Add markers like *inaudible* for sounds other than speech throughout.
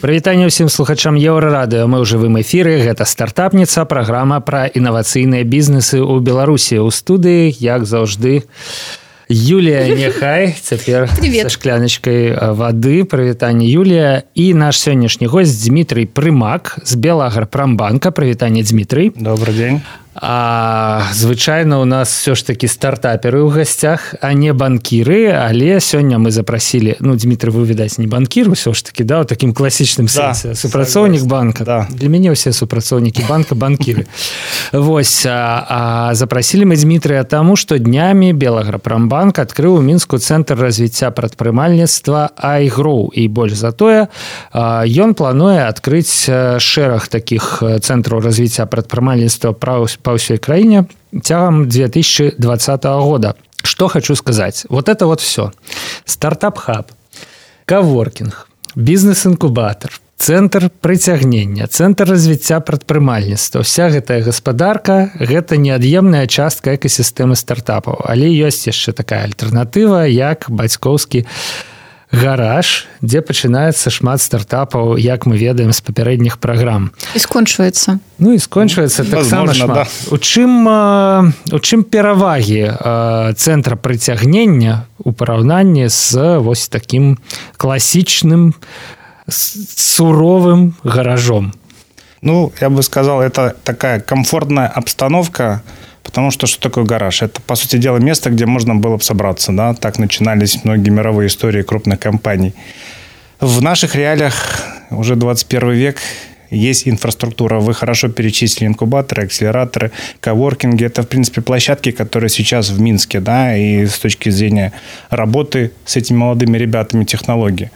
Прывітанне ўсім слухачам еўрарадыо мы ў жывым эфіры. Гэта стартапніца праграма пра інавацыйныя бізнесы ў беларусі. Ў студыі як заўжды Юлія *laughs* няхай цяпер шкляночкай вады. Прывітанне Юлія. І наш сённяшні гость Дмітрый прымак з белагар прамбанка прывітанне Дмітрый. Добрый день А звычайна у нас все ж таки стартаперы ў гасцях а не банкіры. Але сёння мы запрасілі ну Дмітрий вы відаць не банкір ўсё ж таки да таким класічным да, супрацоўнік банка. да. для мяне ўсе супрацоўнікі банка банкіры *laughs* Вось а, а запрасілі мы Дмітрия таму что днямі белаграпрамбанк адкрыў у мінску цэнтр развіцця прадпрымальніцтва айгроу і больш затое ён плануе адкрыць шэраг таких цэнтраў развіцця прадпрымальніцтва праў па ўсёй краіне цягам 2020 года. Что хочу сказать вот это вот все стартап хаб каворкінг бізнес-інкубатор цэнтр прыцягнення цэнтр развіцця прадпрымальніцтва. Вся гэтая гаспадарка гэта неад'емная частка экасістэмы стартапаў. Але ёсць яшчэ такая альтэрнатыва як бацькоўскі у гараж дзе пачынаецца шмат стартапаў як мы ведаем з папярэдніх праграм. І скончваецца. Ну і скончваецца таксама да. у чым у чым перавагі цэнтра прыцягнення у параўнанні з вось таким класічным суровым гаражом? Ну я бы сказал это такая комфортная обстановка Потому что что такое гараж? Это, по сути дела, место, где можно было бы собраться. Да? Так начинались многие мировые истории крупных компаний. В наших реалиях уже 21 век есть инфраструктура. Вы хорошо перечислили инкубаторы, акселераторы, коворкинги. Это, в принципе, площадки, которые сейчас в Минске, да, и с точки зрения работы с этими молодыми ребятами технологии.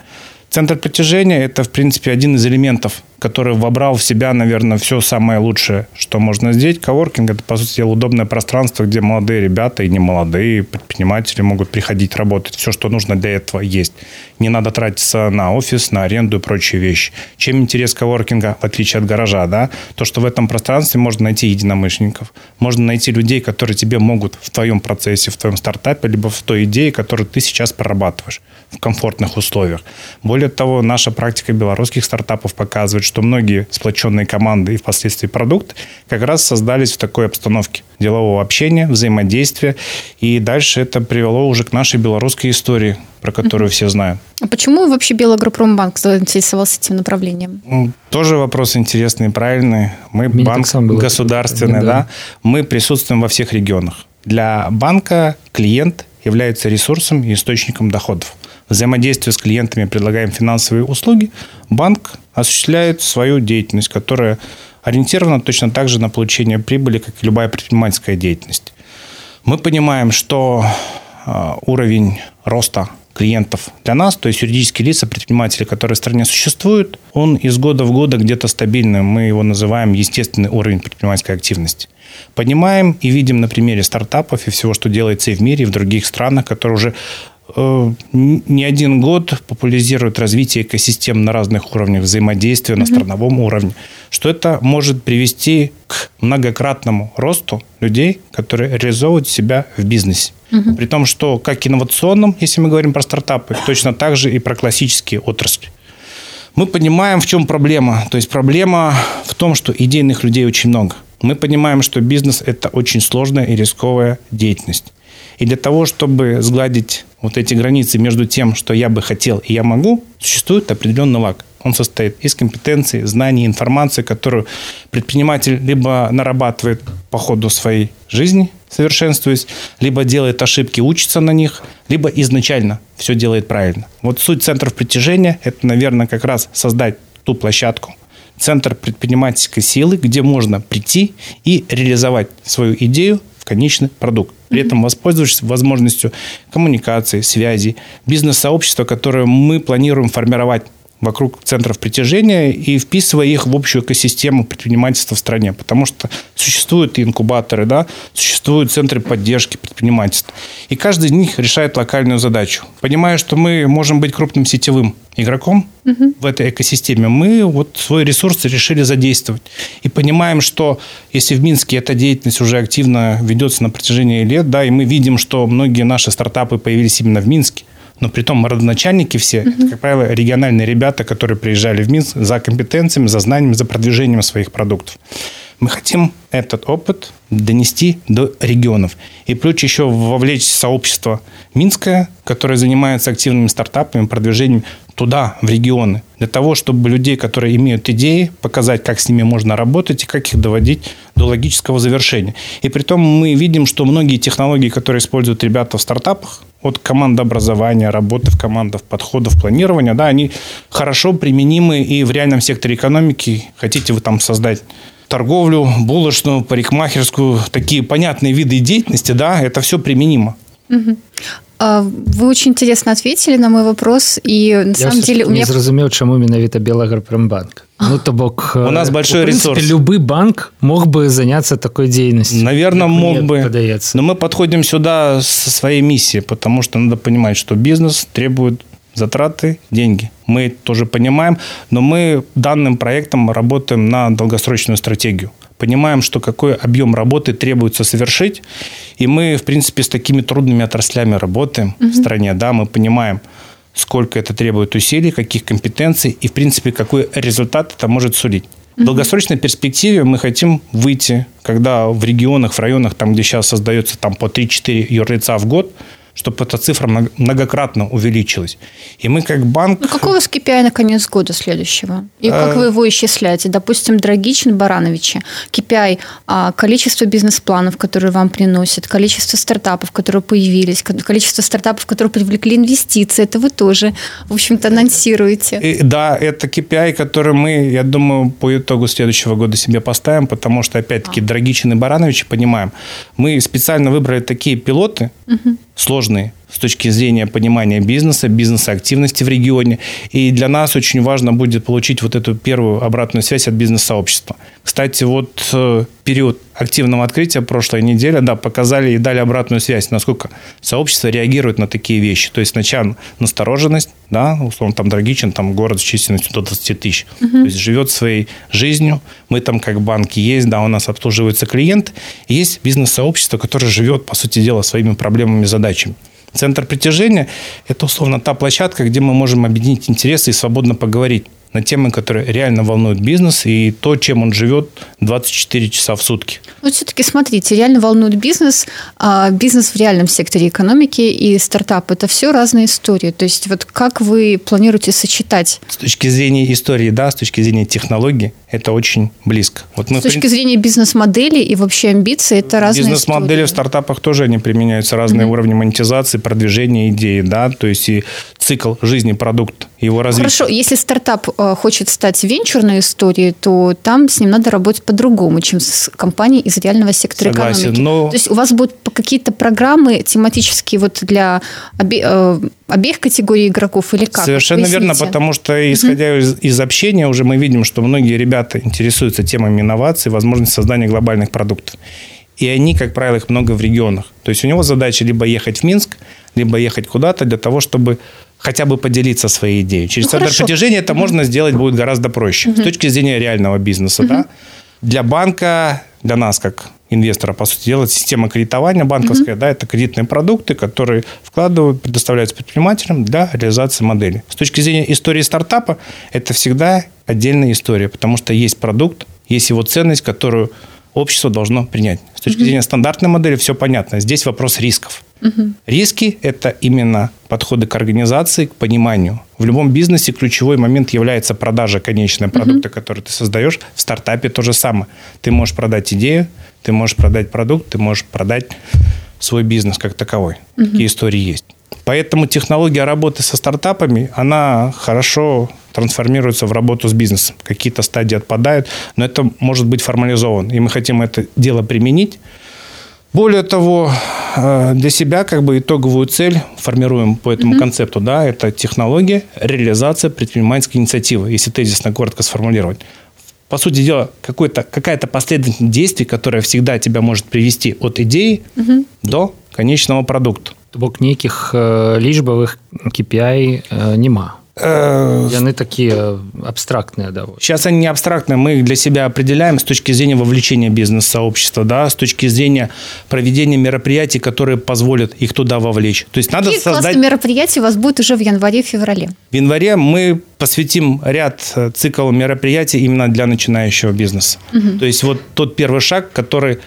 Центр притяжения – это, в принципе, один из элементов который вобрал в себя, наверное, все самое лучшее, что можно сделать. Коворкинг – это, по сути дела, удобное пространство, где молодые ребята и не молодые предприниматели могут приходить работать. Все, что нужно для этого, есть. Не надо тратиться на офис, на аренду и прочие вещи. Чем интерес коворкинга, в отличие от гаража, да? То, что в этом пространстве можно найти единомышленников, можно найти людей, которые тебе могут в твоем процессе, в твоем стартапе, либо в той идее, которую ты сейчас прорабатываешь в комфортных условиях. Более того, наша практика белорусских стартапов показывает, что многие сплоченные команды и впоследствии продукт как раз создались в такой обстановке делового общения, взаимодействия. И дальше это привело уже к нашей белорусской истории, про которую uh-huh. все знают. А почему вообще Белагропромбанк заинтересовался этим направлением? Тоже вопрос интересный и правильный. Мы Меня банк государственный, да. да. Мы присутствуем во всех регионах. Для банка клиент является ресурсом и источником доходов взаимодействие с клиентами, предлагаем финансовые услуги, банк осуществляет свою деятельность, которая ориентирована точно так же на получение прибыли, как и любая предпринимательская деятельность. Мы понимаем, что а, уровень роста клиентов для нас, то есть юридические лица, предприниматели, которые в стране существуют, он из года в года где-то стабильный. Мы его называем естественный уровень предпринимательской активности. Понимаем и видим на примере стартапов и всего, что делается и в мире, и в других странах, которые уже не один год популяризирует развитие экосистем на разных уровнях взаимодействия, на страновом уровне, что это может привести к многократному росту людей, которые реализовывают себя в бизнесе. Угу. При том, что как инновационном, если мы говорим про стартапы, точно так же и про классические отрасли. Мы понимаем, в чем проблема. То есть проблема в том, что идейных людей очень много. Мы понимаем, что бизнес – это очень сложная и рисковая деятельность. И для того, чтобы сгладить вот эти границы между тем, что я бы хотел и я могу, существует определенный лак. Он состоит из компетенций, знаний, информации, которую предприниматель либо нарабатывает по ходу своей жизни, совершенствуясь, либо делает ошибки, учится на них, либо изначально все делает правильно. Вот суть центров притяжения – это, наверное, как раз создать ту площадку, центр предпринимательской силы, где можно прийти и реализовать свою идею конечный продукт. При этом воспользовавшись возможностью коммуникации, связи, бизнес-сообщества, которое мы планируем формировать вокруг центров притяжения и вписывая их в общую экосистему предпринимательства в стране. Потому что существуют и инкубаторы, да, существуют центры поддержки предпринимательства. И каждый из них решает локальную задачу. Понимая, что мы можем быть крупным сетевым игроком угу. в этой экосистеме, мы вот свой ресурс решили задействовать. И понимаем, что если в Минске эта деятельность уже активно ведется на протяжении лет, да, и мы видим, что многие наши стартапы появились именно в Минске, но при том родоначальники все, угу. это, как правило, региональные ребята, которые приезжали в Минск за компетенциями, за знаниями, за продвижением своих продуктов. Мы хотим этот опыт донести до регионов. И плюс еще вовлечь сообщество Минское, которое занимается активными стартапами, продвижением туда, в регионы, для того, чтобы людей, которые имеют идеи, показать, как с ними можно работать и как их доводить до логического завершения. И при том мы видим, что многие технологии, которые используют ребята в стартапах, от командообразования, работы в командах, подходов, планирования, да, они хорошо применимы и в реальном секторе экономики. Хотите вы там создать торговлю, булочную, парикмахерскую, такие понятные виды деятельности, да, это все применимо. А, вы очень интересно ответили на мой вопрос, и на Я самом деле у меня... не зразумеў, чаму менавіта Белаграпромбанк. Ну, то бок, *laughs* у нас большой принципе, ресурс. Любой банк мог бы заняться такой деятельностью. Наверное, мог бы. Подается. Но мы подходим сюда со своей миссией, потому что надо понимать, что бизнес требует затраты, деньги. Мы тоже понимаем, но мы данным проектом работаем на долгосрочную стратегию. Понимаем, что какой объем работы требуется совершить, и мы, в принципе, с такими трудными отраслями работаем угу. в стране, да, мы понимаем, сколько это требует усилий, каких компетенций, и, в принципе, какой результат это может сулить. В долгосрочной перспективе мы хотим выйти, когда в регионах, в районах, там, где сейчас создается там, по 3-4 юрлица в год, чтобы эта цифра многократно увеличилась. И мы как банк... Ну, какой у вас KPI на конец года следующего? И а... как вы его исчисляете? Допустим, Драгичин, Барановичи. KPI а, – количество бизнес-планов, которые вам приносят, количество стартапов, которые появились, количество стартапов, которые привлекли инвестиции. Это вы тоже, в общем-то, анонсируете. И, да, это KPI, который мы, я думаю, по итогу следующего года себе поставим, потому что, опять-таки, а. Драгичин и Барановичи понимаем. Мы специально выбрали такие пилоты, угу сложные с точки зрения понимания бизнеса, бизнес-активности в регионе. И для нас очень важно будет получить вот эту первую обратную связь от бизнес-сообщества. Кстати, вот э, период активного открытия прошлой недели, да, показали и дали обратную связь, насколько сообщество реагирует на такие вещи. То есть сначала настороженность, да, условно, там Драгичин, там город с численностью до 20 тысяч, угу. то есть живет своей жизнью, мы там как банки есть, да, у нас обслуживаются клиенты, есть бизнес-сообщество, которое живет, по сути дела, своими проблемами, задачами. Центр притяжения – это, условно, та площадка, где мы можем объединить интересы и свободно поговорить на темы, которые реально волнуют бизнес и то, чем он живет 24 часа в сутки. Вот все-таки смотрите, реально волнует бизнес, а бизнес в реальном секторе экономики и стартап – это все разные истории. То есть вот как вы планируете сочетать? С точки зрения истории, да, с точки зрения технологий, это очень близко. Вот мы, с точки принципе, зрения бизнес-модели и вообще амбиций, это разные Бизнес-модели в стартапах тоже они применяются, разные mm-hmm. уровни монетизации, продвижения идеи, да, то есть и цикл жизни продукта, его развития. Хорошо, если стартап э, хочет стать венчурной историей, то там с ним надо работать по-другому, чем с компанией из реального сектора Согласен, экономики. Но... То есть у вас будут какие-то программы тематические вот для обе, э, обеих категорий игроков или как? Совершенно Поясните. верно, потому что исходя угу. из, из общения уже мы видим, что многие ребята интересуются темами инноваций, возможности создания глобальных продуктов. И они, как правило, их много в регионах. То есть у него задача либо ехать в Минск, либо ехать куда-то для того, чтобы хотя бы поделиться своей идеей. Через ну, центр притяжения это можно сделать будет гораздо проще угу. с точки зрения реального бизнеса. Угу. Да? Для банка, для нас как инвестора, по сути дела, система кредитования банковская, угу. да, это кредитные продукты, которые вкладывают, предоставляются предпринимателям для реализации модели. С точки зрения истории стартапа, это всегда отдельная история, потому что есть продукт, есть его ценность, которую общество должно принять. С точки угу. зрения стандартной модели все понятно. Здесь вопрос рисков. Угу. Риски – это именно подходы к организации, к пониманию. В любом бизнесе ключевой момент является продажа конечного продукта, угу. который ты создаешь. В стартапе то же самое. Ты можешь продать идею, ты можешь продать продукт, ты можешь продать свой бизнес как таковой. Угу. Такие истории есть. Поэтому технология работы со стартапами, она хорошо трансформируется в работу с бизнесом. Какие-то стадии отпадают, но это может быть формализовано. И мы хотим это дело применить. Более того, э, для себя как бы итоговую цель формируем по этому mm-hmm. концепту, да, это технология, реализация предпринимательской инициативы, если тезисно коротко сформулировать. По сути дела, какой-то, какая-то последовательность действий, которая всегда тебя может привести от идеи mm-hmm. до конечного продукта. То бок нейкіх лічбавых KPI нема Яны такие абстрактные да сейчас они не абстрактные мы их для себя определяем с точки зрения вовлечения бизнес-сообщества да с точки зрения проведения мероприятий которые позволят их туда вовлечь. То есть надо Какие создать мероприятия у вас будет уже в январе-феврале? В январе мы посвятим ряд э, цикл мероприятий именно для начинающего бизнеса. Угу. то есть вот тот первый шаг который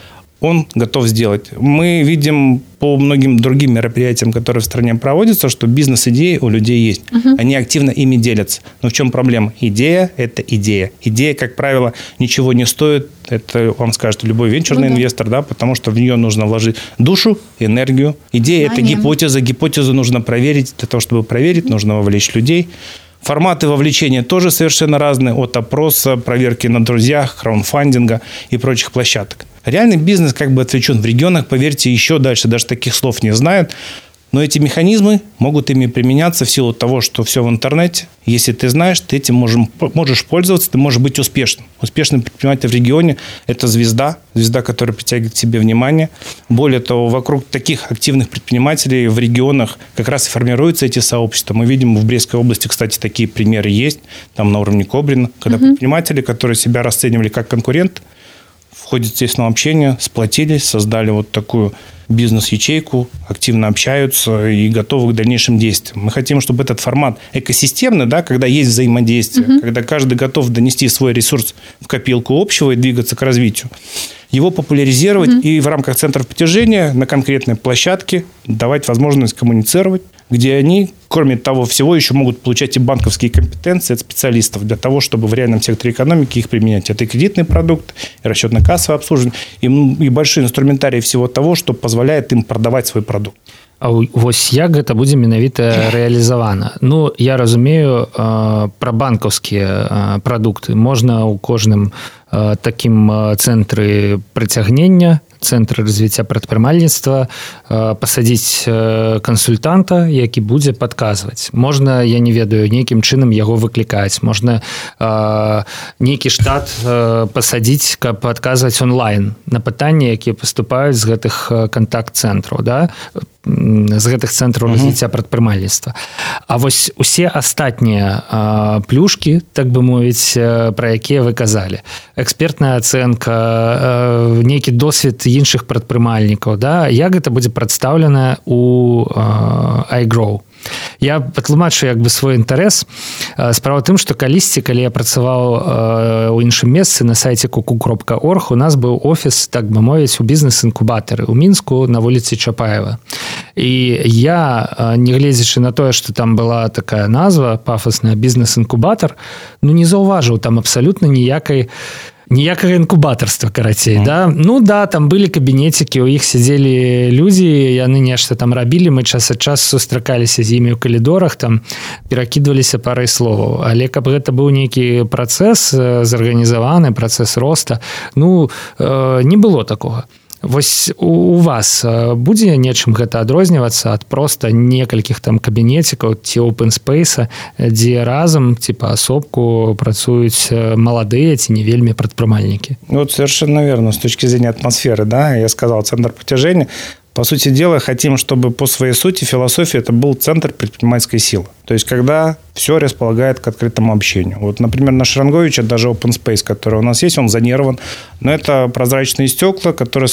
он готов сделать. Мы видим по многим другим мероприятиям, которые в стране проводятся, что бизнес-идеи у людей есть. Угу. Они активно ими делятся. Но в чем проблема? Идея – это идея. Идея, как правило, ничего не стоит. Это вам скажет любой венчурный ну, да. инвестор, да, потому что в нее нужно вложить душу, энергию. Идея – это гипотеза. Гипотезу нужно проверить. Для того, чтобы проверить, нужно вовлечь людей. Форматы вовлечения тоже совершенно разные, от опроса, проверки на друзьях, краунфандинга и прочих площадок. Реальный бизнес как бы отвлечен в регионах, поверьте, еще дальше даже таких слов не знают. Но эти механизмы могут ими применяться в силу того, что все в интернете. Если ты знаешь, ты этим можем, можешь пользоваться, ты можешь быть успешным. Успешный предприниматель в регионе – это звезда, звезда, которая притягивает к себе внимание. Более того, вокруг таких активных предпринимателей в регионах как раз и формируются эти сообщества. Мы видим в Брестской области, кстати, такие примеры есть, там на уровне Кобрина, когда угу. предприниматели, которые себя расценивали как конкурент, ходе естественного общения сплотились, создали вот такую бизнес-ячейку, активно общаются и готовы к дальнейшим действиям. Мы хотим, чтобы этот формат экосистемный, да, когда есть взаимодействие, угу. когда каждый готов донести свой ресурс в копилку общего и двигаться к развитию, его популяризировать угу. и в рамках центров притяжения на конкретной площадке давать возможность коммуницировать, где они, кроме того всего, еще могут получать и банковские компетенции от специалистов для того, чтобы в реальном секторе экономики их применять. Это и кредитный продукт, и расчетно-кассовое обслуживание, и, и большой инструментарий всего того, что позволяет им продавать свой продукт. А вось як гэта будзе менавіта рэалізавана Ну я разумею э, пра банкаўскія э, прадукты можна ў кожным э, такім цэнтры прыцягнення цэнтры развіцця прадпрымальніцтва пасадзіць кансультанта які будзе падказваць. Можна я не ведаю нейкім чынам яго выклікаць. Можна нейкі штат пасадзіць каб адказваць онлайн на пытанні якія паступаюць з гэтых контакт-цэнтраў да з гэтых цэнтраў развіцця прадпрымальніцтва. А вось усе астатнія плюшки так бы мовіць пра якія вы казалі. Экспертная ацэнка нейкі досвед іншых прадпрымальнікаў да? Як гэта будзе прадстаўлена у айгроу я патлумачу як бы свой інтарэс. Справа тым што калісьці калі я працаваў у іншым месцы на сайце куку кропка орг у нас быў офіс так бы мовіць у бізнес-інкубатары у мінску на вуліцы чапаева. І я нягледзячы на тое что там была такая назва пафосная бізнес-інкубатар ну не заўважыў там абсалютна ніякай ніякага інкубатарства карацей mm. да? Ну да там былі кабінецікі у іх сядзелі людзі яны нешта там рабілі мы час ад час сустракаліся з імі ў калідорах там перакідваліся парай словаў але каб гэта быў нейкі працэс зарганізаваны працэс роста. Ну э, не было такого. то Вось у вас будзе нечым гэта адрознівацца ад проста некалькіх там кабінецікаў ці опенспейса дзе разам ці паасобку працуюць маладыя ці не вельмі прадпрымальнікі? Вот совершенно верно с точки зрения атмосферы да я сказал центр притяжения по сути дела, хотим, чтобы по своей сути философия это был центр предпринимательской силы. То есть, когда все располагает к открытому общению. Вот, например, на Шаранговича даже open space, который у нас есть, он зонирован. Но это прозрачные стекла, которые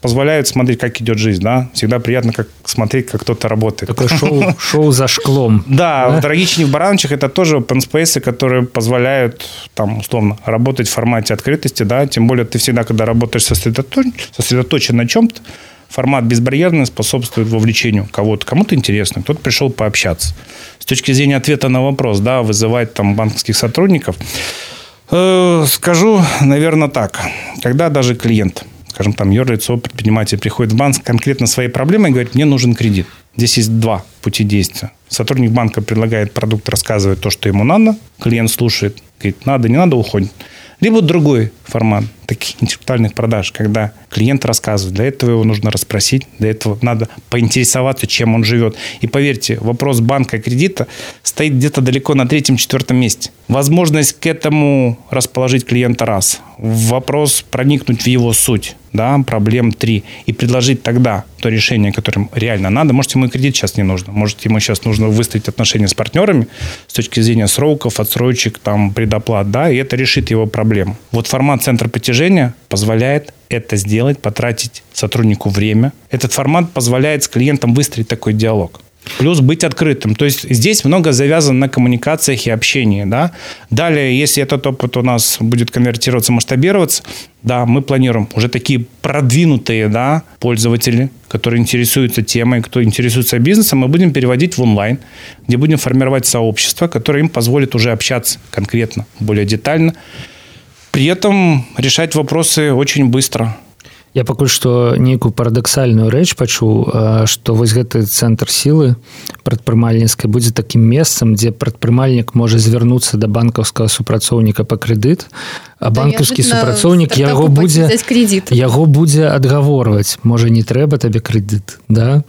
позволяют смотреть, как идет жизнь. Да? Всегда приятно как смотреть, как кто-то работает. Такое шоу, *laughs* шоу за шклом. Да, в Трагичине в Баранчах это тоже open space, которые позволяют, там, условно, работать в формате открытости. Да? Тем более, ты всегда, когда работаешь сосредоточен на чем-то, формат безбарьерный способствует вовлечению кого-то. Кому-то интересно, кто-то пришел пообщаться. С точки зрения ответа на вопрос, да, вызывать там банковских сотрудников, э, скажу, наверное, так. Когда даже клиент, скажем, там, юрлицо, предприниматель приходит в банк конкретно своей проблемой и говорит, мне нужен кредит. Здесь есть два пути действия. Сотрудник банка предлагает продукт, рассказывает то, что ему надо. Клиент слушает, говорит, надо, не надо, уходит. Либо другой формат. Таких интеллектуальных продаж, когда клиент рассказывает. Для этого его нужно расспросить, для этого надо поинтересоваться, чем он живет. И поверьте, вопрос банка и кредита стоит где-то далеко на третьем-четвертом месте. Возможность к этому расположить клиента раз. Вопрос проникнуть в его суть да, проблем три, и предложить тогда то решение, которое реально надо. Может, ему и кредит сейчас не нужно. Может, ему сейчас нужно выстроить отношения с партнерами с точки зрения сроков, отсрочек, там, предоплат, да, и это решит его проблему. Вот формат центра притяжения позволяет это сделать, потратить сотруднику время. Этот формат позволяет с клиентом выстроить такой диалог. Плюс быть открытым. То есть здесь много завязано на коммуникациях и общении. Да? Далее, если этот опыт у нас будет конвертироваться, масштабироваться, да, мы планируем уже такие продвинутые да, пользователи, которые интересуются темой, кто интересуется бизнесом, мы будем переводить в онлайн, где будем формировать сообщество, которое им позволит уже общаться конкретно, более детально. При этом решать вопросы очень быстро – я пакуль што нейкую парадаксальную рэч пачуў што вось гэты цэнтр сілы прадпрымальніцкай будзе такім месцам дзе прадпрымальнік можа звярнуцца да банкаўскага супрацоўніка па крэдыт банкаўскі супрацоўнік яго будзе кредит. яго будзе адгаворваць можа не трэба табе крэдыт да?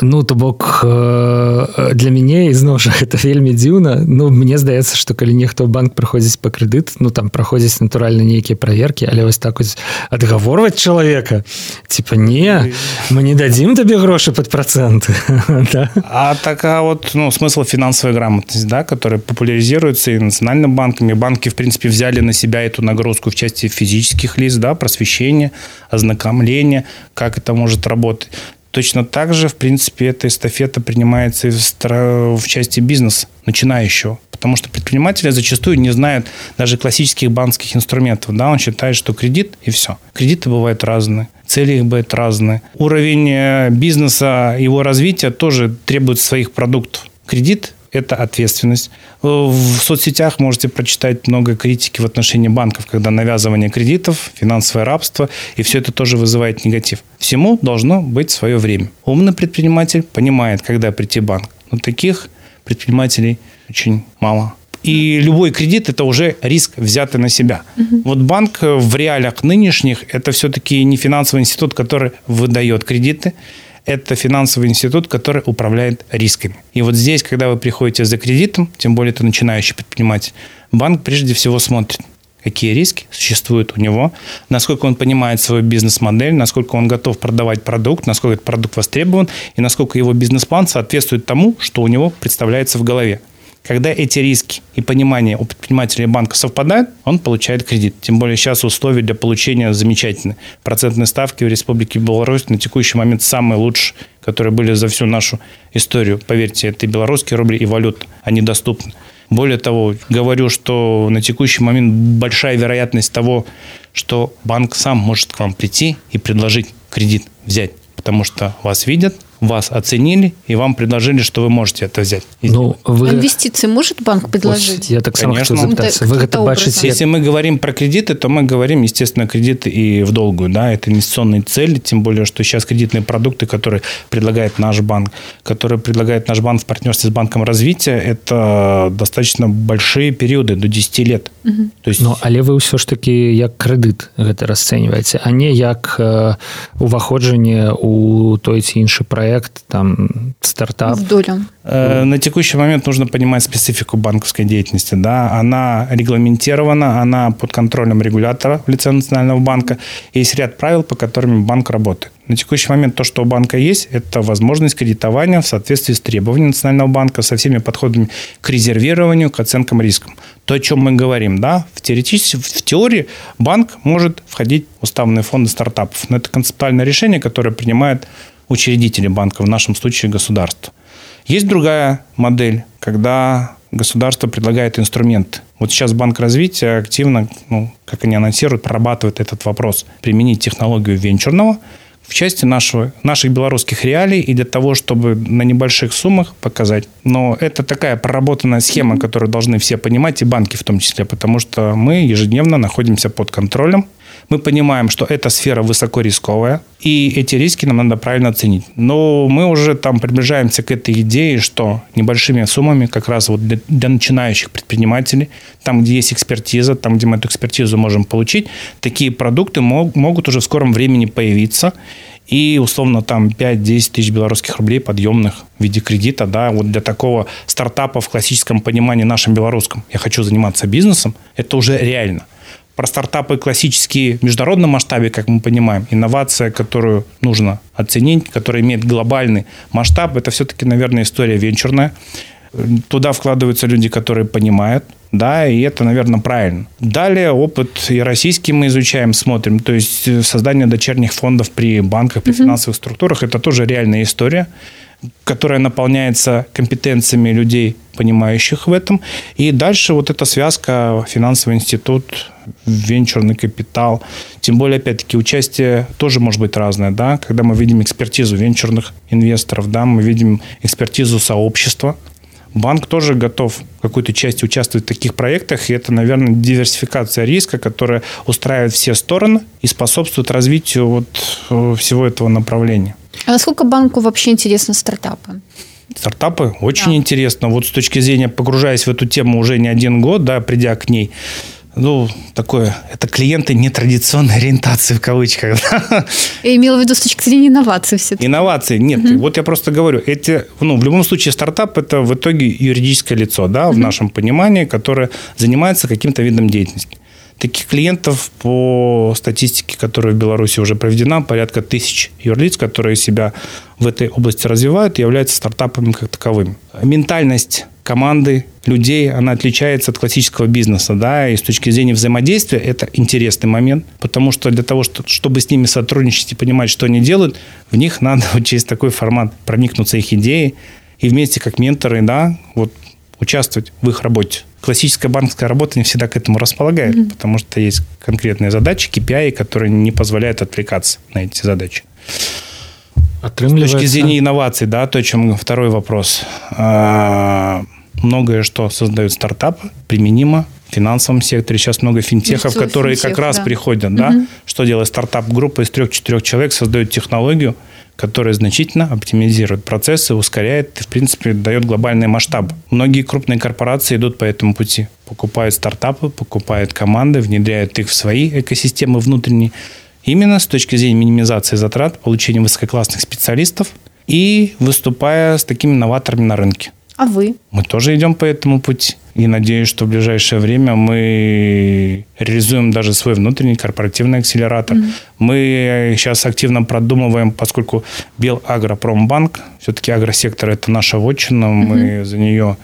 Ну то бок для мяне ізноў жа гэта *laughs* вельмі дзіўна Ну мне здаецца што калі нехто банк праходзіць па крэдыт ну там праходзіць натуральна нейкія праверкі але вось так вось адгаворваць чалавека типа не мы не дадзім табе грошы под проценты *laughs* да? а такая вот ну смысл фінансавай грамотность да который популяризируется и национальным банками банки в принципе взяли на себя эту нагрузку в части физических лиц, да, просвещения, ознакомления, как это может работать. Точно так же, в принципе, эта эстафета принимается и в, в части бизнеса, начинающего. Потому что предприниматели зачастую не знают даже классических банковских инструментов. Да? Он считает, что кредит и все. Кредиты бывают разные, цели их бывают разные. Уровень э, бизнеса, его развития тоже требует своих продуктов. Кредит это ответственность. В соцсетях можете прочитать много критики в отношении банков, когда навязывание кредитов, финансовое рабство, и все это тоже вызывает негатив. Всему должно быть свое время. Умный предприниматель понимает, когда прийти в банк. Но таких предпринимателей очень мало. И любой кредит – это уже риск, взятый на себя. Угу. Вот банк в реалиях нынешних – это все-таки не финансовый институт, который выдает кредиты, это финансовый институт, который управляет рисками. И вот здесь, когда вы приходите за кредитом, тем более это начинающий предприниматель, банк прежде всего смотрит, какие риски существуют у него, насколько он понимает свою бизнес-модель, насколько он готов продавать продукт, насколько этот продукт востребован и насколько его бизнес-план соответствует тому, что у него представляется в голове. Когда эти риски и понимание у предпринимателя банка совпадают, он получает кредит. Тем более сейчас условия для получения замечательные. Процентные ставки в Республике Беларусь на текущий момент самые лучшие, которые были за всю нашу историю. Поверьте, это и белорусские рубли, и валюта. Они доступны. Более того, говорю, что на текущий момент большая вероятность того, что банк сам может к вам прийти и предложить кредит взять, потому что вас видят, вас оценили и вам предложили, что вы можете это взять. Ну, вы... Инвестиции может банк предложить? Я так само Конечно. хочу запитаться. Вы это бачите... Если мы говорим про кредиты, то мы говорим, естественно, кредиты и в долгую. Да? Это инвестиционные цели, тем более, что сейчас кредитные продукты, которые предлагает наш банк, которые предлагает наш банк в партнерстве с Банком развития, это достаточно большие периоды, до 10 лет. Угу. То есть... Ну, але вы все ж таки как кредит это расцениваете, а не как э, уваходжанне у той ці іншы проект проект, там, стартап? В долю. Э, на текущий момент нужно понимать специфику банковской деятельности. Да? Она регламентирована, она под контролем регулятора в лице Национального банка. Есть ряд правил, по которым банк работает. На текущий момент то, что у банка есть, это возможность кредитования в соответствии с требованиями Национального банка, со всеми подходами к резервированию, к оценкам рискам. То, о чем мы говорим, да, в, теоретически, в теории банк может входить в уставные фонды стартапов, но это концептуальное решение, которое принимает учредители банка, в нашем случае государство. Есть другая модель, когда государство предлагает инструмент. Вот сейчас Банк развития активно, ну, как они анонсируют, прорабатывает этот вопрос. Применить технологию венчурного в части нашего, наших белорусских реалий и для того, чтобы на небольших суммах показать. Но это такая проработанная схема, которую должны все понимать, и банки в том числе, потому что мы ежедневно находимся под контролем Мы понимаем, что эта сфера высоко рисковая, и эти риски нам надо правильно оценить. Но мы уже там приближаемся к этой идее, что небольшими суммами, как раз вот для, для начинающих предпринимателей, там, где есть экспертиза, там, где мы эту экспертизу можем получить, такие продукты мог, могут уже в скором времени появиться и условно там 5-10 тысяч белорусских рублей подъемных в виде кредита, да, вот для такого стартапа в классическом понимании нашем белорусском, я хочу заниматься бизнесом, это уже реально. Про стартапы классические в международном масштабе, как мы понимаем, инновация, которую нужно оценить, которая имеет глобальный масштаб, это все-таки, наверное, история венчурная. Туда вкладываются люди, которые понимают, да, и это, наверное, правильно. Далее опыт и российский мы изучаем, смотрим, то есть э, создание дочерних фондов при банках, при финансовых структурах, это тоже реальная история, которая наполняется компетенциями людей, понимающих в этом. И дальше вот эта связка финансовый институт, венчурный капитал. Тем более, опять-таки, участие тоже может быть разное, да, когда мы видим экспертизу венчурных инвесторов, да, мы видим экспертизу сообщества, банк тоже готов какой-то части участвовать в таких проектах, и это, наверное, диверсификация риска, которая устраивает все стороны и способствует развитию вот э, всего этого направления. А насколько банку вообще интересны стартапы? Стартапы очень да. интересно. Вот с точки зрения, погружаясь в эту тему уже не один год, да, придя к ней, ну, такое, это клиенты нетрадиционной ориентации в кавычках. Я имела в виду с точки зрения инноваций все-таки. Инновации, нет. Угу. Вот я просто говорю, эти, ну, в любом случае стартап это в итоге юридическое лицо, да, угу. в нашем понимании, которое занимается каким-то видом деятельности. Таких клиентов по статистике, которая в Беларуси уже проведена, порядка тысяч юрлиц, которые себя в этой области развивают, являются стартапами как таковыми. Ментальность команды, людей, она отличается от классического бизнеса, да, и с точки зрения взаимодействия это интересный момент, потому что для того, чтобы с ними сотрудничать и понимать, что они делают, в них надо *laughs* вот через такой формат проникнуться их идеей и вместе как менторы, да, вот участвовать в их работе. Классическая банковская работа не всегда к этому располагает, mm-hmm. потому что есть конкретные задачи, KPI, которые не позволяют отвлекаться на эти задачи. С точки зрения инноваций, да, то, о чем второй вопрос. А, многое, что создают стартапы, применимо в финансовом секторе. Сейчас много финтехов, Финтех, которые как раз да. приходят. Да? Угу. Что делает стартап-группа из трех-четырех человек, создает технологию, которая значительно оптимизирует процессы, ускоряет и, в принципе, дает глобальный масштаб. Многие крупные корпорации идут по этому пути. Покупают стартапы, покупают команды, внедряют их в свои экосистемы внутренние. Именно с точки зрения минимизации затрат, получения высококлассных специалистов и выступая с такими новаторами на рынке. А вы? Мы тоже идем по этому пути. И надеюсь, что в ближайшее время мы реализуем даже свой внутренний корпоративный акселератор. Mm-hmm. Мы сейчас активно продумываем, поскольку Белагропромбанк, все-таки агросектор – это наша вотчина, mm-hmm. мы за нее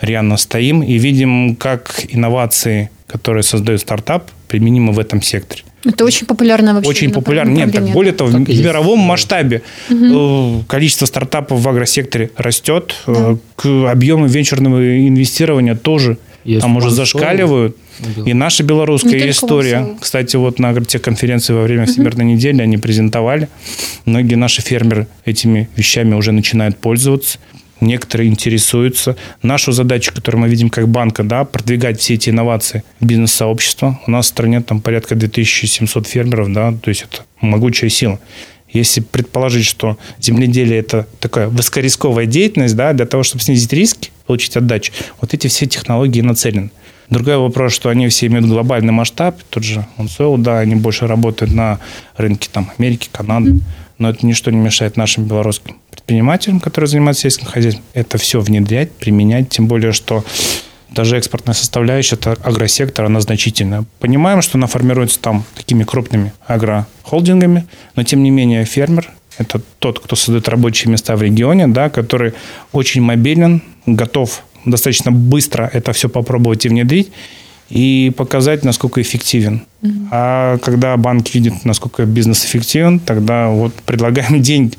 рьяно стоим и видим, как инновации, которые создают стартап, применимы в этом секторе. Это очень популярно вообще. Очень популярно. Нет, так, более того, так в мировом есть. масштабе угу. количество стартапов в агросекторе растет, да. Э, к объему венчурного инвестирования тоже есть там уже зашкаливают. И наша белорусская Не история. Кстати, вот на агротехконференции во время Всемирной угу. недели они презентовали. Многие наши фермеры этими вещами уже начинают пользоваться некоторые интересуются. Нашу задачу, которую мы видим как банка, да, продвигать все эти инновации в бизнес-сообщество. У нас в стране там порядка 2700 фермеров, да, то есть это могучая сила. Если предположить, что земледелие – это такая высокорисковая деятельность, да, для того, чтобы снизить риски, получить отдачу, вот эти все технологии нацелены. Другой вопрос, что они все имеют глобальный масштаб. Тот же OnSoil, да, они больше работают на рынке там, Америки, Канады. Но это ничто не мешает нашим белорусским предпринимателям, которые занимаются сельским хозяйством, это все внедрять, применять, тем более, что даже экспортная составляющая, это агросектор, она значительная. Понимаем, что она формируется там такими крупными агрохолдингами, но тем не менее фермер – это тот, кто создает рабочие места в регионе, да, который очень мобилен, готов достаточно быстро это все попробовать и внедрить, и показать, насколько эффективен. Mm-hmm. А когда банк видит, насколько бизнес эффективен, тогда вот предлагаем *laughs* деньги.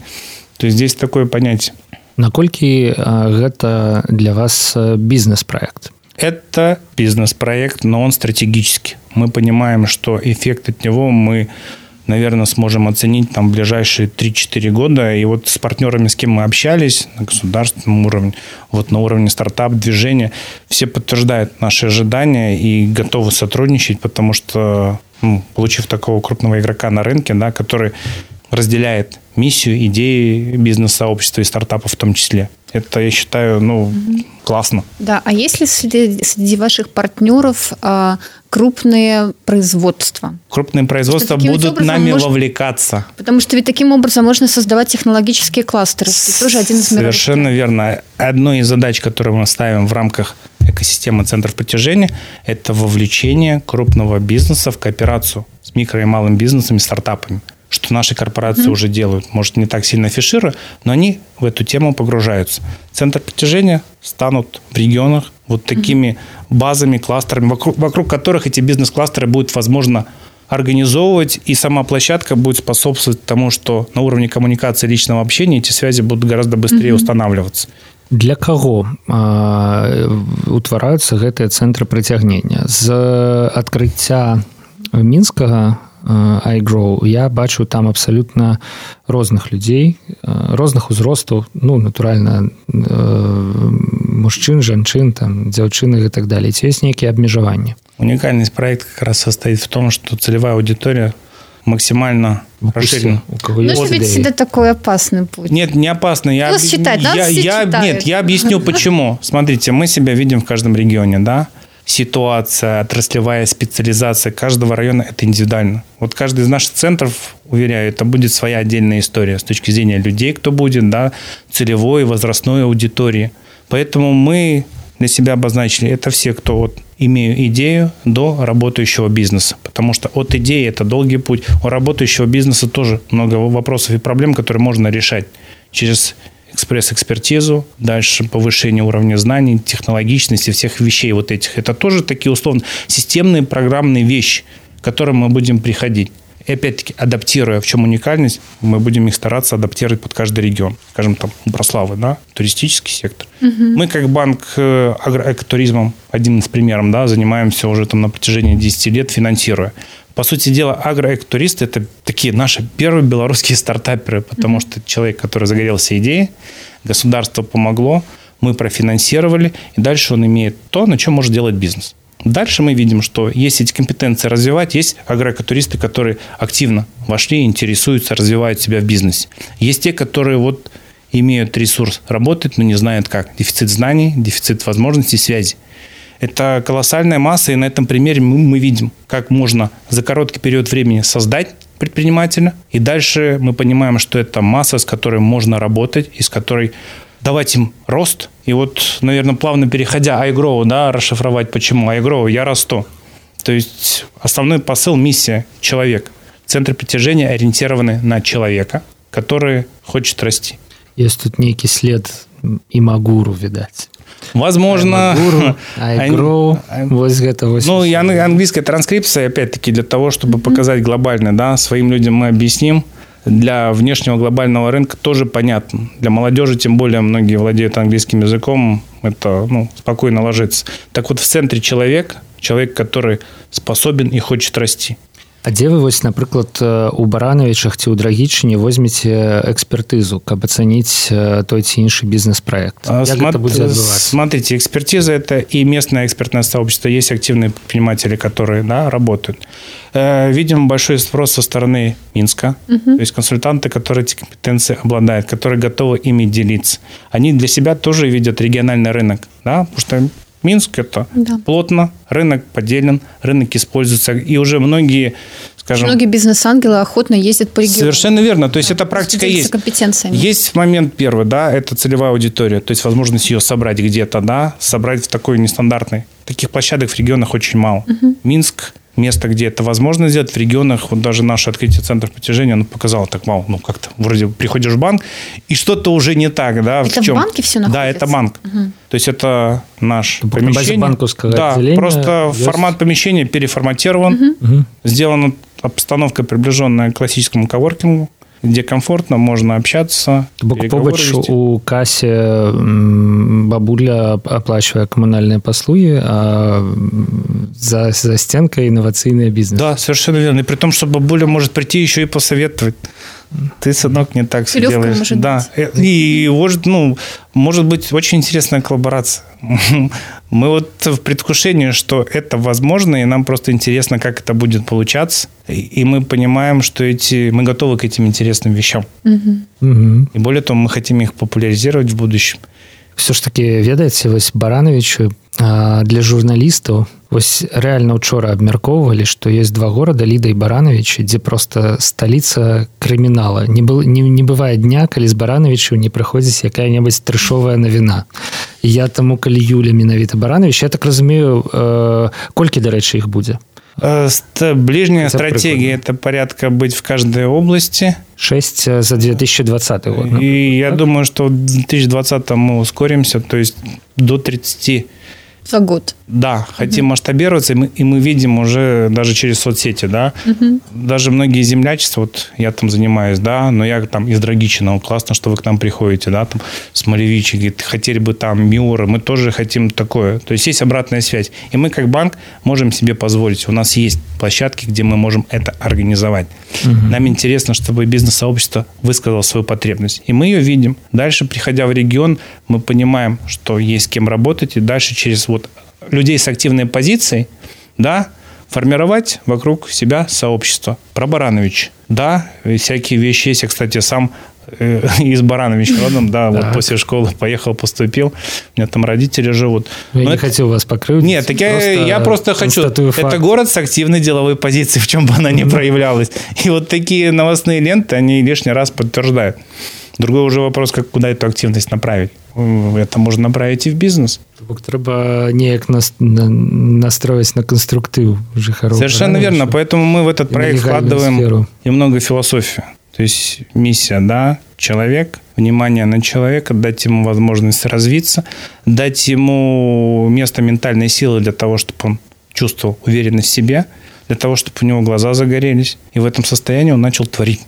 То есть здесь такое понятие. Наколькі гэта для вас бизнес-проект? Это бизнес-проект, но он стратегический. Мы понимаем, что эффект от него мы наверное, сможем оценить там ближайшие 3-4 года. И вот с партнерами, с кем мы общались на государственном уровне, вот на уровне стартап-движения, все подтверждают наши ожидания и готовы сотрудничать, потому что ну, получив такого крупного игрока на рынке, да, который разделяет миссию, идеи бизнес-сообщества и стартапов в том числе. Это, я считаю, ну, угу. классно. Да, а есть ли среди, среди ваших партнеров а, крупные производства? Крупные производства будут нами может... вовлекаться. Потому что ведь таким образом можно создавать технологические кластеры. Это тоже один из Совершенно верно. Одной из задач, которую мы ставим в рамках экосистемы центров притяжения, это вовлечение крупного бизнеса в кооперацию с микро и малым бизнесом и стартапами что наши корпорации mm-hmm. уже делают. Может, не так сильно афишируя, но они в эту тему погружаются. Центр притяжения станут в регионах вот такими mm-hmm. базами, кластерами, вокруг, вокруг которых эти бизнес-кластеры будет возможно организовывать, и сама площадка будет способствовать тому, что на уровне коммуникации личного общения эти связи будут гораздо быстрее mm-hmm. устанавливаться. Для каго э, утвараюцца гэтыя цэнтры прыцягнення з адкрыцця мінскага iGrow я бачу там абсалютна розных людзей розных узростаў ну натуральна мужчын жанчын там дзяўчыны і так далее ці ёсць нейкія абмежаванні унікальнасць проект как раз состоит в том что целевая аудитория максимально расширена. Ну, ведь всегда такой опасный путь. Нет, не опасный. Я, считать, я, я, нет, я объясню почему. Смотрите, мы себя видим в каждом регионе, да? Ситуация, отраслевая специализация каждого района – это индивидуально. Вот каждый из наших центров, уверяю, это будет своя отдельная история с точки зрения людей, кто будет, да, целевой, возрастной аудитории. Поэтому мы для себя обозначили, это все, кто вот имею идею до работающего бизнеса. Потому что от идеи это долгий путь. У работающего бизнеса тоже много вопросов и проблем, которые можно решать через экспресс-экспертизу, дальше повышение уровня знаний, технологичности, всех вещей вот этих. Это тоже такие условно системные программные вещи, к которым мы будем приходить. И опять-таки, адаптируя, в чем уникальность, мы будем их стараться адаптировать под каждый регион. Скажем, там, Брославы, да, туристический сектор. Угу. Мы, как банк э, агроэкотуризмом, один из примеров, да, занимаемся уже там на протяжении 10 лет, финансируя. По сути дела, агроэкотуристы – это такие наши первые белорусские стартаперы, потому mm-hmm. что человек, который загорелся идеей, государство помогло, мы профинансировали, и дальше он имеет то, на чем может делать бизнес. Дальше мы видим, что есть эти компетенции развивать, есть агроэкотуристы, которые активно вошли, интересуются, развивают себя в бизнесе. Есть те, которые вот имеют ресурс работать, но не знают как. Дефицит знаний, дефицит возможностей, связи. Это колоссальная масса, и на этом примере мы, мы видим, как можно за короткий период времени создать предпринимателя, и дальше мы понимаем, что это масса, с которой можно работать, и с которой давать им рост. И вот, наверное, плавно переходя iGrow, да, расшифровать почему. iGrow, я расту. То есть основной посыл, миссия – человек. Центр притяжения ориентированы на человека, который хочет расти. Есть тут некий след и магуру, видать. Возможно. *laughs* iGrow, вот это вот. Ну, и английская транскрипция, опять-таки, для того, чтобы показать глобально, да, своим людям мы объясним, для внешнего глобального рынка тоже понятно. Для молодежи, тем более, многие владеют английским языком, это ну, спокойно ложится. Так вот, в центре человек, человек, который способен и хочет расти. А дзе вы вось напрыклад у баранавічах ці ў драгічыне возьмеце экспертызу каб ацаніць той ці іншы бизнес-проект смотрите экспертиза это и местное экспертное сообщество есть активные предприниматели которые да, работают видим большой спрос со стороны Минска угу. то есть консультанты которые эти компетенции обладают которые готовы ими делиться они для себя тоже видят региональный рынок да потому что Минск это да. плотно, рынок поделен, рынок используется, и уже многие, скажем... Многие бизнес-ангелы охотно ездят по региону. Совершенно верно, то есть да, эта практика есть. компетенциями. Есть момент первый, да, это целевая аудитория, то есть возможность ее собрать где-то, да, собрать в такой нестандартной. Таких площадок в регионах очень мало. Угу. Минск место, где это возможно сделать. В регионах, вот даже наше открытие центров притяжения, оно показало так мало. Ну, как-то вроде приходишь в банк, и что-то уже не так, да. Это в, чем? в банке все находится? Да, это банк. Угу. То есть это наш это помещение. банковского да, просто есть. формат помещения переформатирован, угу. сделана обстановка, приближенная к классическому коворкингу где комфортно, можно общаться. Побач у кассе бабуля оплачивая коммунальные послуги, а за, за стенкой инновационный бизнес. Да, совершенно верно. И при том, что бабуля может прийти еще и посоветовать ты, сынок, не так все делаешь. Может да. Быть. И может, ну, может быть очень интересная коллаборация. *laughs* Мы вот в предвкушении, что это возможно, и нам просто интересно, как это будет получаться. И мы понимаем, что эти, мы готовы к этим интересным вещам. Угу. И более того, мы хотим их популяризировать в будущем. Все ж таки ведаеце вось барановичу для журналістаў вось реально учора абмяркоўвалі што есть два горада ліда і барановичі дзе просто сталіца крымінала. Не был не, не бывае дня калі з барановичу не прыходзіць якая-небудзь трэшовая навіна. Я таму калі юля менавіта баранович я так разумею э, колькі дарэчы іх будзе? Э, ближняя Хотя стратегия – это порядка быть в каждой области. 6 э, за 2020 год. И я думаю, что в 2020 мы ускоримся, то есть до 30 за год. Да, хотим угу. масштабироваться, и мы, и мы видим уже даже через соцсети, да, угу. даже многие землячества, вот я там занимаюсь, да, но я там из Драгичина, классно, что вы к нам приходите, да, там Смолевичи, говорит, хотели бы там Миора, мы тоже хотим такое, то есть есть обратная связь, и мы как банк можем себе позволить, у нас есть площадки, где мы можем это организовать. Угу. Нам интересно, чтобы бизнес-сообщество высказало свою потребность, и мы ее видим. Дальше, приходя в регион, мы понимаем, что есть с кем работать, и дальше через вот людей с активной позицией, да, формировать вокруг себя сообщество. Про Баранович. Да, всякие вещи есть. Я, кстати, сам э, *laughs* из Барановича родом, да, вот после школы поехал, поступил. У меня там родители живут. Я Но не это... хотел вас покрыть. Нет, так я просто, я просто хочу. Факт. Это город с активной деловой позицией, в чем бы она ни проявлялась. И вот такие новостные ленты, они лишний раз подтверждают. Другой уже вопрос, как куда эту активность направить. Это можно направить и в бизнес. Бок трэба неяк нас, на, настроить на конструктив жыхаров. Совершенно верно. Поэтому мы в этот проект вкладываем сферу. и много философии. То есть миссия, да, человек, внимание на человека, дать ему возможность развиться, дать ему место ментальной силы для того, чтобы он чувствовал уверенность в себе, для того, чтобы у него глаза загорелись. И в этом состоянии он начал творить.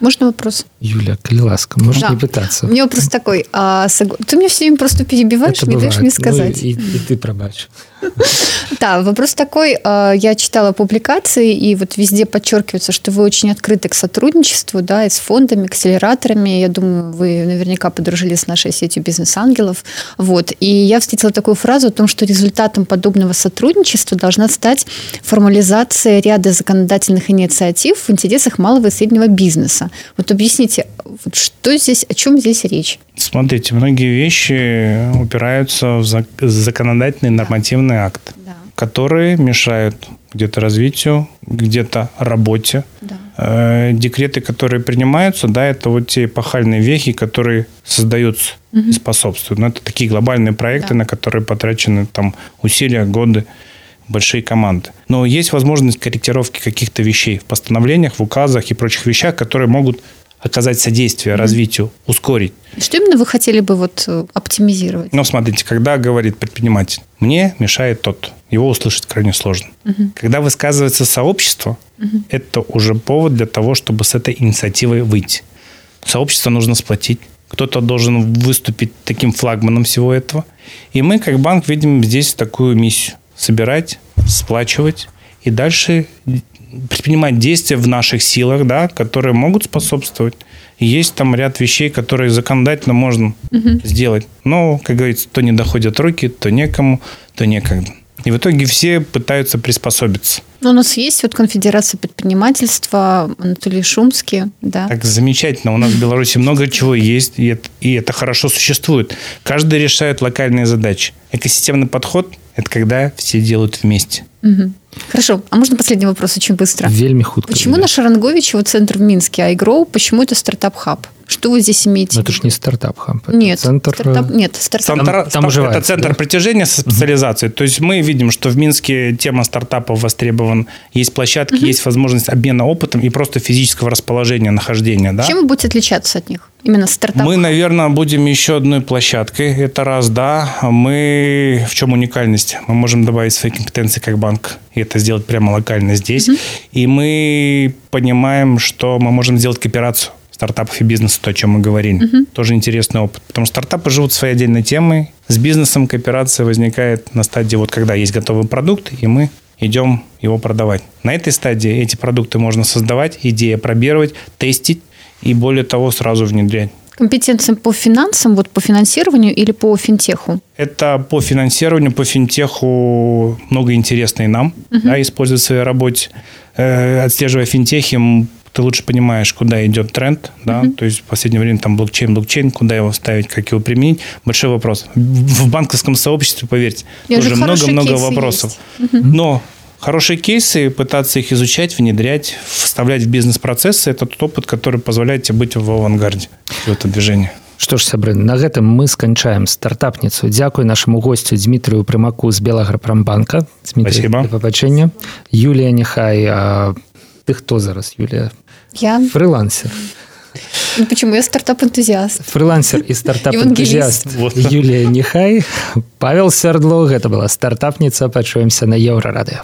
Можно вопрос? Юля, коли ласка, можно да. не пытаться. У меня вопрос такой. А, ты меня все время просто перебиваешь, Это не бывает. даешь мне сказать. Ну, и, и ты пробачь. *laughs* Да, вопрос такой. А, я читала публикации, и вот везде подчеркивается, что вы очень открыты к сотрудничеству, да, и с фондами, акселераторами. Я думаю, вы наверняка подружились с нашей сетью бизнес-ангелов. Вот. И я встретила такую фразу о том, что результатом подобного сотрудничества должна стать формализация ряда законодательных инициатив в интересах малого и среднего бизнеса. Вот объясните, вот что здесь, о чем здесь речь? Смотрите, многие вещи упираются в законодательный нормативный акт, да. которые мешают где-то развитию, где-то работе. Да. Э, декреты, которые принимаются, да, это вот те эпохальные вехи, которые создаются угу. и способствуют. Но это такие глобальные проекты, да. на которые потрачены там усилия, годы большие команды. Но есть возможность корректировки каких-то вещей в постановлениях, в указах и прочих вещах, которые могут оказать содействие mm-hmm. развитию, ускорить. Что именно вы хотели бы вот э, оптимизировать? Ну, смотрите, когда говорит предприниматель, мне мешает тот, его услышать крайне сложно. Mm-hmm. Когда высказывается сообщество, mm-hmm. это уже повод для того, чтобы с этой инициативой выйти. Сообщество нужно сплотить, кто-то должен выступить таким флагманом всего этого. И мы, как банк, видим здесь такую миссию – собирать, сплачивать и дальше предпринимать действия в наших силах, да, которые могут способствовать. И есть там ряд вещей, которые законодательно можно угу. сделать. Но, как говорится, то не доходят руки, то некому, то некогда. И в итоге все пытаются приспособиться. Но у нас есть вот конфедерация предпринимательства Анатолий Шумский, да. Так замечательно. У нас в Беларуси много чего есть, и это, и это хорошо существует. Каждый решает локальные задачи. Экосистемный подход – это когда все делают вместе. Угу. Хорошо, а можно последний вопрос очень быстро? Вельмі хутка. Почему на Шаранговичево центр в Минске, а iGrow, почему это стартап-хаб? Что вы здесь имеете? Но это же не стартап-хаб. Нет, центр... стартап... нет, стартап... Там, там, там это центр да? притяжения со специализацией. Угу. То есть мы видим, что в Минске тема стартапов востребован. Есть площадки, угу. есть возможность обмена опытом и просто физического расположения, нахождения. Да? Чем вы будете отличаться от них? Именно стартап? Мы, наверное, будем еще одной площадкой. Это раз, да. Мы... В чем уникальность? Мы можем добавить свои компетенции как банк и это сделать прямо локально здесь. Угу. И мы понимаем, что мы можем сделать кооперацию стартапов и бизнеса, то, о чем мы говорили. Угу. Тоже интересный опыт. Потому что стартапы живут своей отдельной темой. С бизнесом кооперация возникает на стадии, вот когда есть готовый продукт, и мы идем его продавать. На этой стадии эти продукты можно создавать, идея пробировать, тестить и более того, сразу внедрять. Компетенциям по финансам, вот по финансированию или по финтеху? Это по финансированию, по финтеху много интересно нам uh-huh. да, использовать в своей работе. Э, отслеживая финтехи, ты лучше понимаешь, куда идет тренд, да, uh-huh. то есть в последнее время там блокчейн, блокчейн, куда его ставить, как его применить, большой вопрос. В банковском сообществе, поверьте, Я тоже много-много вопросов. Uh-huh. Но хорошие кейсы, пытаться их изучать, внедрять, вставлять в бизнес-процессы, это тот опыт, который позволяет тебе быть в авангарде в это движение. Што ж сябры на гэтым мы сканчаем стартапніцу дзякуй нашаму госцю Дмітрыю Прымаку з Белаграпрамбанка пабачэння Юлія Няхай а, ты хто зараз Юлія я? Фрилансер ну, почему я стартап-энтузиаст фрилансер і *laughs* стартап-энтузиаст вот. Юлія Нехай Павел Сярдло гэта была стартапніца пачуемся на еўрарадыо